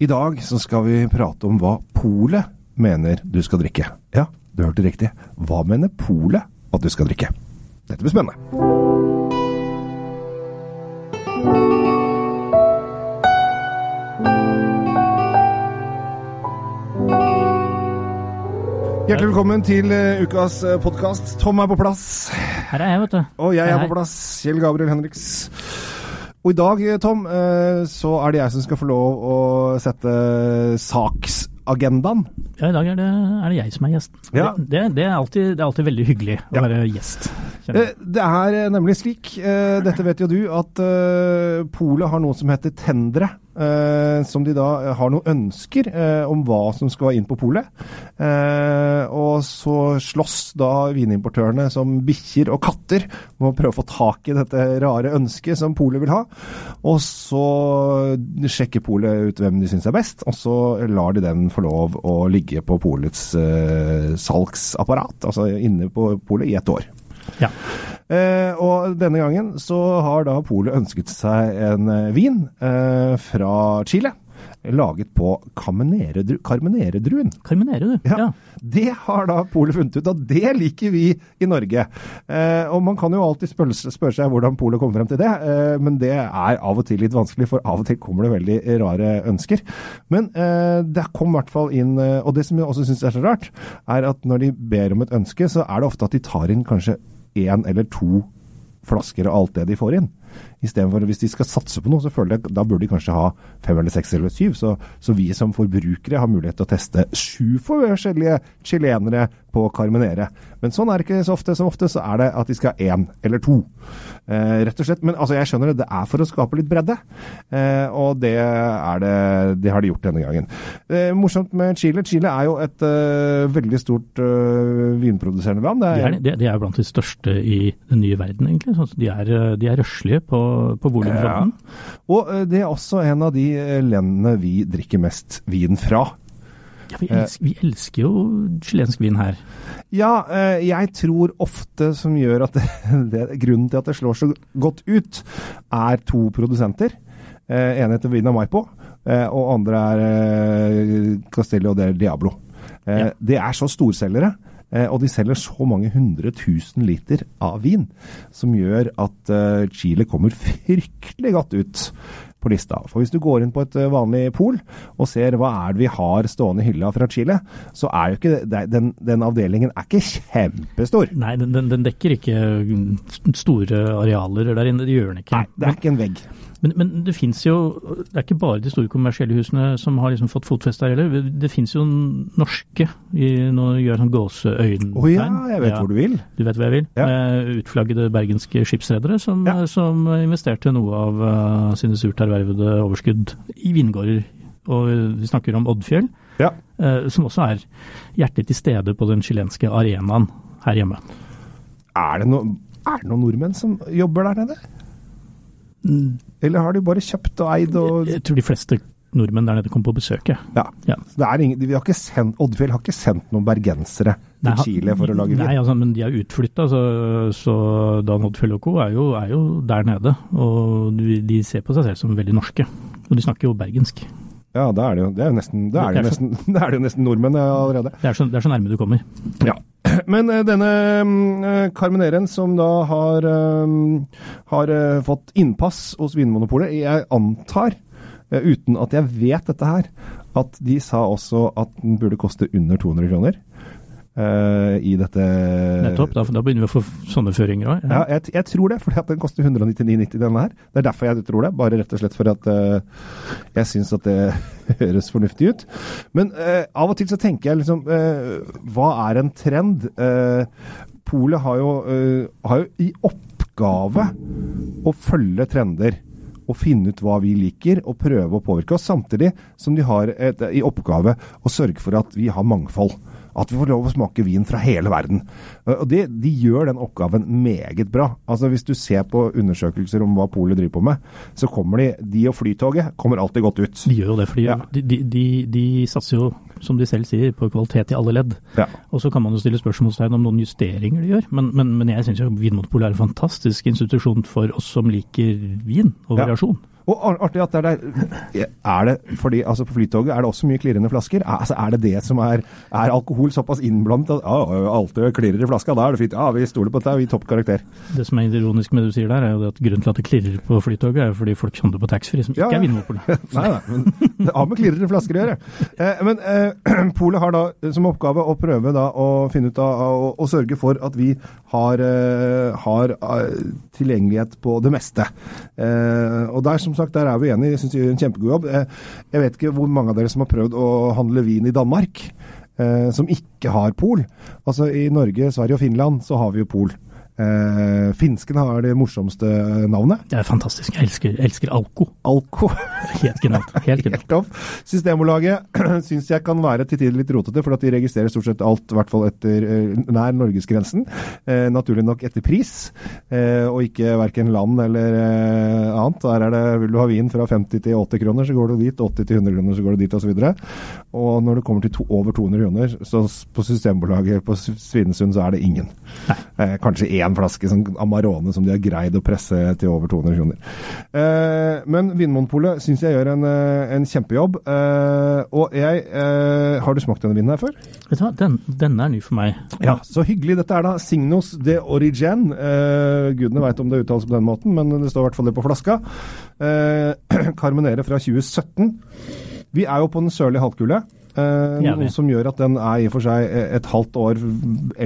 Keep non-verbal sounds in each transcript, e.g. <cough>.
I dag så skal vi prate om hva Polet mener du skal drikke. Ja, du hørte riktig. Hva mener Polet at du skal drikke? Dette blir spennende. Hjertelig velkommen til uh, ukas podkast. Tom er på plass. Her er jeg, vet du. Og jeg er på plass. Kjell Gabriel Henriks. Og i dag, eh, Tom, eh, så er det jeg som skal få lov å sette saksagendaen. Ja, I dag er det, er det jeg som er gjest. Ja. Det, det, er alltid, det er alltid veldig hyggelig å Ja. være gjest. Eh, Det er nemlig slik, dette vet jo du, at Polet har noe som heter tendre. Eh, Som de da eh, har noen ønsker eh, om hva som skal inn på polet. Eh, Og så slåss da vinimportørene som bikkjer og katter med å prøve å få tak i dette rare ønsket som polet vil ha. Og så sjekker polet ut hvem de syns er best, og så lar de den få lov å ligge på polets eh, salgsapparat, altså inne på polet, i et år. Ja. Eh, og denne gangen så har da Polet ønsket seg en eh, vin eh, fra Chile. Laget på Carmenere-dru- Carmenere-druen. Du. Ja. Det har da Polet funnet ut, og det liker vi i Norge. Eh, og man kan jo alltid spørre, spør seg hvordan Polet kommer frem til det, eh, men det er av og til litt vanskelig, for av og til kommer det veldig rare ønsker. Men eh, det kom i hvert fall inn, og det som jeg også syns er så rart, er at når de ber om et ønske, så er det ofte at de tar inn kanskje én eller to flasker av alt det de får inn. Istedenfor hvis de skal satse på noe, så føler jeg da burde de kanskje ha fem eller seks eller syv. Så, så vi som forbrukere har mulighet til å teste sju forskjellige chilenere på Carmenere. Men sånn er det ikke så ofte. Som ofte så er det at de skal ha én eller to. Eh, rett og slett. Men altså, jeg skjønner det, det er for å skape litt bredde. Eh, og det, er det, det har de gjort denne gangen. Eh, morsomt med Chile. Chile er jo et eh, veldig stort eh, vinproduserende land. Det De er, de, de er blant de største i den nye verden, egentlig. De er, de er røslige på, på volumfronten. Og eh, det er også en av de eh, landene vi drikker mest vin fra. Ja, vi, elsker, vi elsker jo chilensk vin her. Ja, eh, jeg tror ofte som gjør at <laughs> det, det, grunnen til at det slår så godt ut, er to produsenter. En heter Vina Maipo, og andre er Castello del Diablo. Ja. Det er så storselgere. Eh, Og de selger så mange hundre tusen liter av vin, som gjør at eh, Chile kommer fryktelig godt ut på lista. For hvis du går inn på et eh, vanlig pol og ser hva er det vi har stående i hylla fra Chile, så er jo ikke den, den avdelingen er ikke kjempestor. Nei, den, den, den dekker ikke mm, store arealer der inne. Det gjør den ikke. Nei, det er ikke en vegg. Men, men det finnes jo Det er ikke bare de store kommersielle husene som har liksom fått fotfeste her heller. Det finnes jo norske i, Nå gjør jeg sånn gåseøyne. Å ja, jeg vet hvor du vil. Du vet hvor jeg vil? Ja. Med utflaggede bergenske skipsredere som, Ja. som investerte noe av uh, sine surt ervervede overskudd i vingårder. Og vi snakker om Oddfjell, Ja. uh, som også er hjertelig til stede på den chilenske arenaen her hjemme. Er det, no, er det noen nordmenn som jobber der nede? Eller har de bare kjøpt og eid og Jeg tror de fleste nordmenn der nede kom på besøk. Ja. Ja. Det er ingen, vi har ikke sendt, Oddfjell har ikke sendt noen bergensere til Nei, Chile for å lage vin. Nei, altså, men de er utflytta, så, så Dan Oddfjell og co. Er, er jo der nede. Og de, de ser på seg selv som veldig norske. Og de snakker jo bergensk. Ja, da er det jo, det er jo nesten, da er det jo Det er nesten, <laughs> da er det jo nesten nordmenn allerede. Det er så, det er så nærme du kommer. Ja. <clears throat> Men eh, denne mm, Carmeneren som da har, eh, har eh, fått innpass hos Vinmonopolet, jeg antar, eh, uten at jeg vet dette her, at de sa også at den burde koste under 200 kroner. Eh, I dette Nettopp. Da, da begynner vi å få sånne føringer òg. Ja, jeg, jeg tror det, for den koster 199,90 denne her. Det er derfor jeg tror det, bare rett og slett for at uh, jeg syns at det <laughs> høres fornuftig ut. Men uh, av og til så tenker jeg liksom Hva er en trend? Polet har har jo i oppgave å følge trender. Og finne ut hva vi liker, og prøve å påvirke oss. Samtidig som de har et, i oppgave å sørge for at vi har mangfold. At vi får lov å smake vin fra hele verden. Eh, Og det, De gjør den oppgaven meget bra. Altså Hvis du ser på undersøkelser om hva Polet driver på med, så kommer de De og Flytoget kommer alltid godt ut. De gjør jo det, for Ja. de, de, de, de satser jo, som de selv sier, på kvalitet i alle ledd. Ja. Og så kan man jo stille spørsmålstegn om noen justeringer de gjør, men, men, men jeg syns Vinmonopolet er en fantastisk institusjon for oss som liker vin og Ja. variasjon. Og artig at det er der Er det fordi altså på Flytoget er det også mye klirrende flasker? Er, altså, er det det som er Er alkohol såpass innblandet at ah, alt klirrer i flaska, da er det fint. Ja, vi stoler på dette, vi topp karakter. Det som er ironisk med det du sier der, er jo at grunnen til at det klirrer på Flytoget, er jo fordi folk handler på taxfree, som ikke Ja, ja. er Vinmonopolet. <laughs> Nei, nei, men det har med klirrende flasker å gjøre. Eh, men eh, <clears throat> Polet har da som oppgave å prøve da å finne ut av å, å sørge for at vi har, eh, har eh, tilgjengelighet på det meste. Eh, og der som sagt, der er vi enige. Jeg syns de gjør en kjempegod jobb. Jeg vet ikke hvor mange av dere som har prøvd å handle vin i Danmark, som ikke har pol. Altså I Norge, Sverige og Finland så har vi jo pol. Eh, finsken har det morsomste navnet. Det er fantastisk. Jeg elsker, elsker alko. Alko. <laughs> Helt genialt. Helt genialt. Systembolaget <clears throat> syns jeg kan være til tider litt rotete, for at de registrerer stort sett alt, i hvert fall etter eh, nær norgesgrensen. Uh, naturlig nok etter pris, uh, og ikke verken land eller eh, annet. Der er det, vil du ha vin fra 50 til 80 kroner, så går du dit. 80 til 100 kroner, så går du dit, osv. Og, og når det kommer til to, over 200 kroner, så på Systembolaget på Svinesund, så er det ingen. Eh, kanskje én flaske sånn Amarone som de har greid å presse til over 200 kroner. Eh, men Vinmonopolet syns jeg gjør en, eh, en kjempejobb. Eh, og jeg eh, Har du smakt denne vinen her før? Vet du hva, den, denne er ny for meg. Ja, så hyggelig. Dette er da Signos de Origen. Eh, gudene veit om det uttales på den måten, men det står i hvert fall det på flaska. Eh, <clears throat> Carmenere fra 2017. Vi er jo på den sørlige halvkule. Eh, noe som gjør at den er i og for seg et halvt år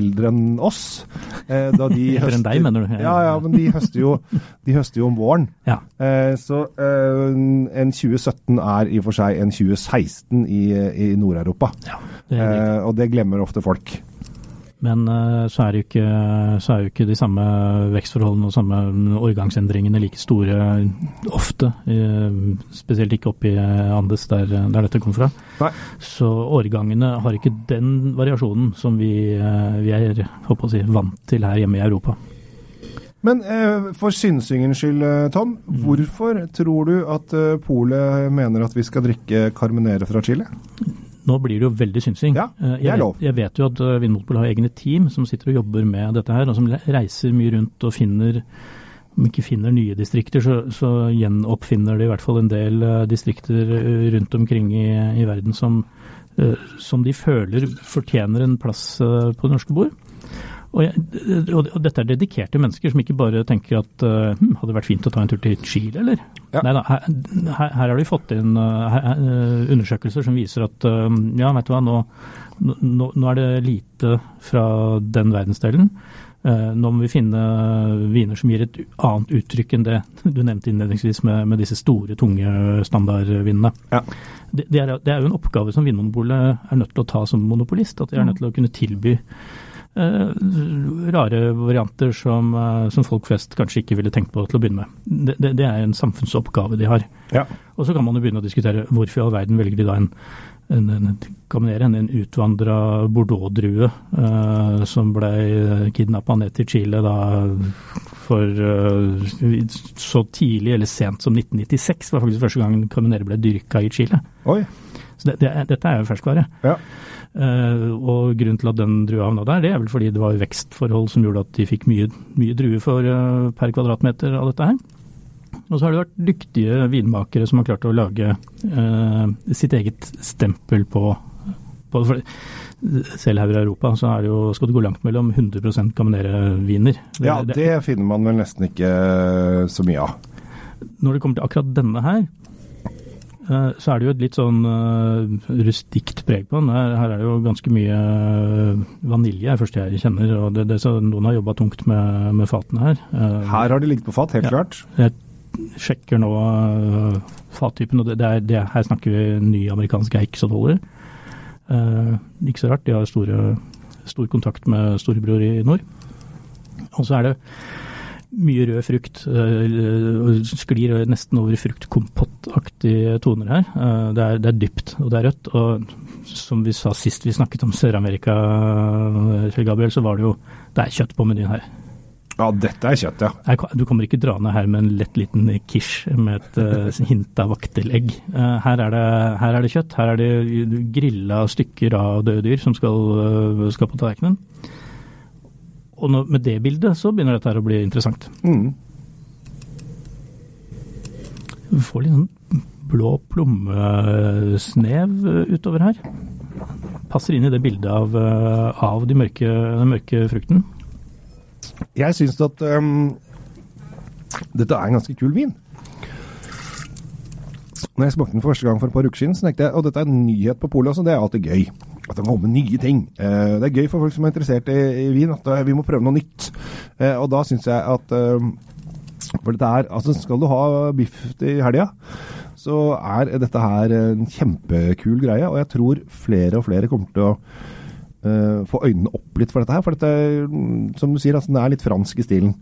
eldre enn oss. Eh, da de <laughs> Eldre enn deg, mener du? Ja, ja, men de høster jo, de høster jo om våren. Ja. Eh, så eh, en 2017 er i og for seg en 2016 i, i Nord-Europa. ja. Eh, og det glemmer ofte folk. Men eh, så er, jo ikke, de samme vekstforholdene og samme årgangsendringene like store ofte. eh, Spesielt ikke oppe i Andes, der, der dette kom fra. Nei. Så årgangene har ikke den variasjonen som vi, eh, vi er si, vant til her hjemme i Europa. Men for synsingens skyld, Tom. Hvorfor tror du at Polet mener at vi skal drikke Carmenere fra Chile? Nå blir det jo veldig synsing. Ja, Eh, det er jeg, lov. vet- jeg vet jo at eh, Vinmonopolet har egne team som sitter og jobber med dette her, og som reiser mye rundt og finner om ikke finner nye distrikter, så, så gjenoppfinner de i hvert fall en del eh, distrikter rundt omkring i, i verden som, som de føler fortjener en plass på det norske bord. Og, og, og dette er dedikerte mennesker som ikke bare tenker at uh, hm, hadde det vært fint å ta en tur til Chile, eller? Ja. Nei da, her, har de fått inn uh, undersøkelser som viser at uh, ja, vet du hva, nå, nå, nå er det lite fra den verdensdelen. Nå må vi finne viner som gir et annet uttrykk enn det du nevnte innledningsvis med, med disse store, tunge standardvinene. Ja. Det, det, er, det er jo en oppgave som Vinmonopolet er nødt til å ta som monopolist. At de er nødt til å kunne tilby rare varianter som, eh, som folk flest kanskje ikke ville tenkt på til å begynne med. Det, det, det er en samfunnsoppgave de har. Ja. Og så kan man jo begynne å diskutere hvorfor i all verden velger de da en en, en, en, en utvandra Bordeaux-drue eh, som ble kidnappa ned til Chile da for eh, så tidlig eller sent som 1996 var faktisk første gang Caminere ble dyrka i Chile. Oi. Så det, det, dette er jo ferskvare. Ja. Uh, og grunnen til at den drua havna der, det er vel fordi det var vekstforhold som gjorde at de fikk mye, mye druer for, uh, per kvadratmeter av dette her. Og så har det vært dyktige vinmakere som har klart å lage uh, sitt eget stempel på, på Selv her i Europa så er det jo, skal det gå langt mellom 100% Caminere-viner. Ja, det- finner man vel nesten ikke så mye av. når det kommer til akkurat denne her, så er det jo et litt sånn eh, rustikt preg på den. Her, her er det jo ganske mye eh, vanilje, er det første jeg kjenner. og det, det, så Noen har jobba tungt med, med fatene her. Eh, Her har de ligget på fat, helt Ja. klart. Jeg sjekker nå eh, fattypen, og det, det er, det, her snakker vi ny amerikansk eik som holder. Eh, ikke så rart, de har store, stor kontakt med storebror i nord. Og så er det mye rød frukt. eh, sklir nesten over fruktkompottaktige toner her. Eh, det, er, det er dypt, og det er rødt. Og som vi sa sist vi snakket om Sør-Amerika, Kjell Gabriel, så var det jo Det er kjøtt på menyen her. Ja, dette er kjøtt, ja. Du kommer ikke draende her med en lett liten quiche med et eh, hint av vaktelegg. Eh, her, er det, her er det kjøtt. Her er det grilla stykker av døde dyr som skal, eh, skal på tallerkenen. Og nå, med det bildet så begynner dette her å bli interessant. Mm. Du får litt sånn blå plommesnev utover her. Passer inn i det bildet av, eh, av de mørke, den mørke frukten. Jeg syns at um, dette er en ganske kul vin. Når jeg smakte den for første gang for et par uker siden, så tenkte jeg at dette er en nyhet på polet også, det er alltid gøy. At det kommer nye ting. Uh, det er gøy for folk som er interessert i, i vin, at uh, vi må prøve noe nytt. Uh, og da syns jeg at eh, For dette er Altså, skal du ha biff i helga, så er dette her en kjempekul greie. Og jeg tror flere og flere kommer til å uh, få øynene opp litt for dette her. For dette, mm, som du sier, altså, den er litt fransk i stilen.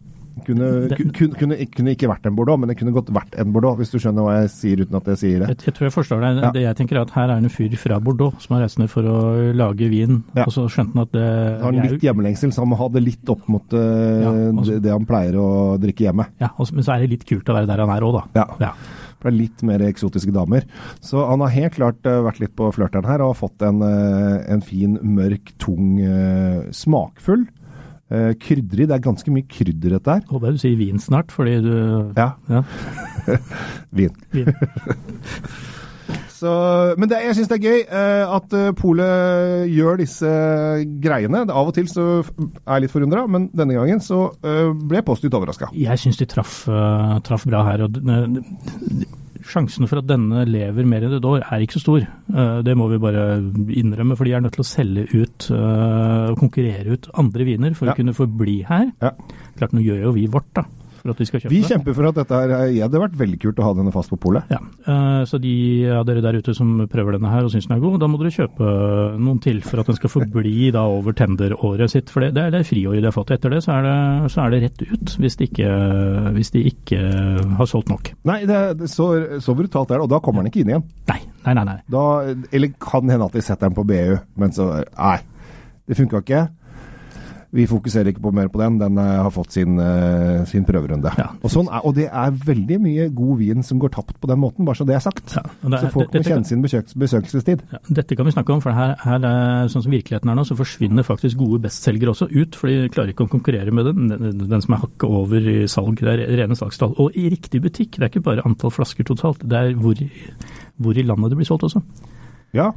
Kunne, kunne, kunne, kunne ikke vært en Bordeaux, men det kunne godt vært en Bordeaux, hvis du skjønner hva jeg sier uten at jeg sier det. Jeg, jeg tror jeg forstår deg. Ja. Det jeg tenker er at Her er en fyr fra Bordeaux som har reist ned for å lage vin, Ja. og så skjønte han at det Han har jo- litt hjemmelengsel, så han må ha det litt opp mot uh, Ja, også, det, det han pleier å drikke hjemme. ja, også, Men så er det litt kult å være der han er òg, da. Ja. For det er litt mer eksotiske damer. Så han har helt klart eh, vært litt på flørteren her og har fått en, eh, en fin, mørk, tung, smakfull. Uh, krydderig. Det er ganske mye krydder dette her. Håper jeg du sier vin snart, fordi du Ja, ja, <laughs> vin. vin. <laughs> Så, men det, jeg syns det er gøy uh, at uh, Polet gjør disse greiene. Av og til så er jeg litt forundra, men denne gangen så uh, ble jeg positivt overraska. Jeg syns de traff, eh, traff bra her. og Sjansen for at denne lever mer enn et år, er ikke så stor. Eh, Det må vi bare innrømme, for de er nødt til å selge ut eh, og konkurrere ut andre viner for Ja. å kunne forbli her. Ja. Klart, nå gjør jo vi vårt, da, for at de skal kjøpe Vi det. kjemper for at dette her ja, Det hadde vært veldig kult å ha denne fast på polet. Ja, eh, Så de av dere der ute som prøver denne her og syns den er god, da må dere kjøpe noen til for at den skal forbli <laughs> da over tenderåret sitt. For det, det er det friåret de har fått. Etter det så er det, så er det rett ut, hvis de ikke, hvis de ikke har solgt nok. Nei, det, er- så, så brutalt er det. Og da kommer den ikke inn igjen. Nei, nei, nei. nei. Da, eller kan hende at de setter den på BU, men så Nei, det funka ikke. Vi fokuserer ikke på mer på den. Den eh, har fått sin, eh, sin prøverunde. Ja. Og, sånn er, og det er veldig mye god vin som går tapt på den måten, bare så det er sagt. Ja, det er- så folk må kan- kjenne sin besøks, besøkelsestid. Ja, dette kan vi snakke om, for her, her er, sånn som virkeligheten er nå, så forsvinner faktisk gode bestselgere også ut, for de klarer ikke å konkurrere med den, den, den som er hakket over i salg. Det er rene salgstall. Og i riktig butikk. Det er ikke bare antall flasker totalt, det er hvor, hvor i landet det blir solgt også. Ja,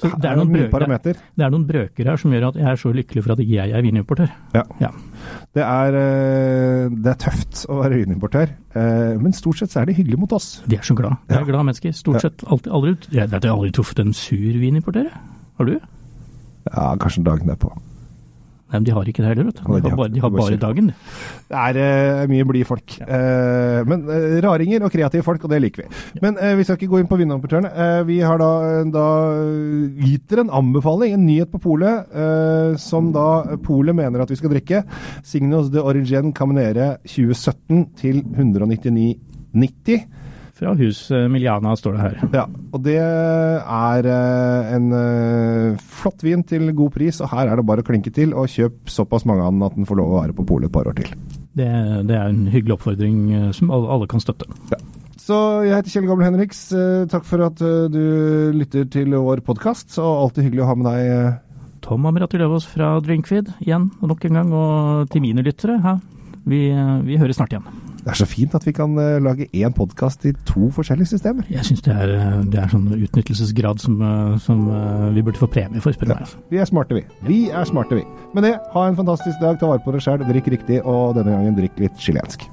Så det er mye parameter. Det er noen brøker her som gjør at jeg er så lykkelig for at ikke jeg er vinimportør. Ja. Ja. Det er, eh, det er tøft å være vinimportør, eh, men stort sett så er de hyggelige mot oss. De er så glad. De Ja. er glade mennesker. Stort sett. Alltid, aldri, jeg har aldri truffet en sur vinimportør. Har du? Ja, kanskje dagen derpå. Nei, men de har ikke det heller, vet du. De har bare, de har bare dagen. Det er uh, mye blide folk. Uh, men uh, raringer og kreative folk, og det liker vi. Men eh, vi skal ikke gå inn på vinneramportørene. Eh, vi har da, da gitt dere en anbefaling, en nyhet på polet, som da polet mener at vi skal drikke. Signos de Origin Caminere 2017 til 199,90. Fra hus eh, Miliana står det her. Ja, og det er eh, en eh, flott vin til god pris, og her er det bare å klinke til og kjøp såpass mange av den at den får lov å være på polet et par år til. Det, det er en hyggelig oppfordring som alle, alle kan støtte. Så jeg heter Kjell Gabel Henriks. Takk for at du lytter til vår podkast. og alltid hyggelig å ha med deg. Tom Amirati Løvaas fra Drinkfeed igjen, og nok en gang. Og til mine lyttere, ja, vi, vi høres snart igjen. Det er så fint at vi kan eh, lage én podkast i to forskjellige systemer. Jeg syns det, er, eh, det er sånn utnyttelsesgrad som, eh, som vi burde få premie for, spør du meg. altså. Vi er smarte, vi. Vi er smarte, vi. Med det, ha en fantastisk dag. Ta vare på dere sjæl, drikk riktig, og denne gangen drikk litt chilensk.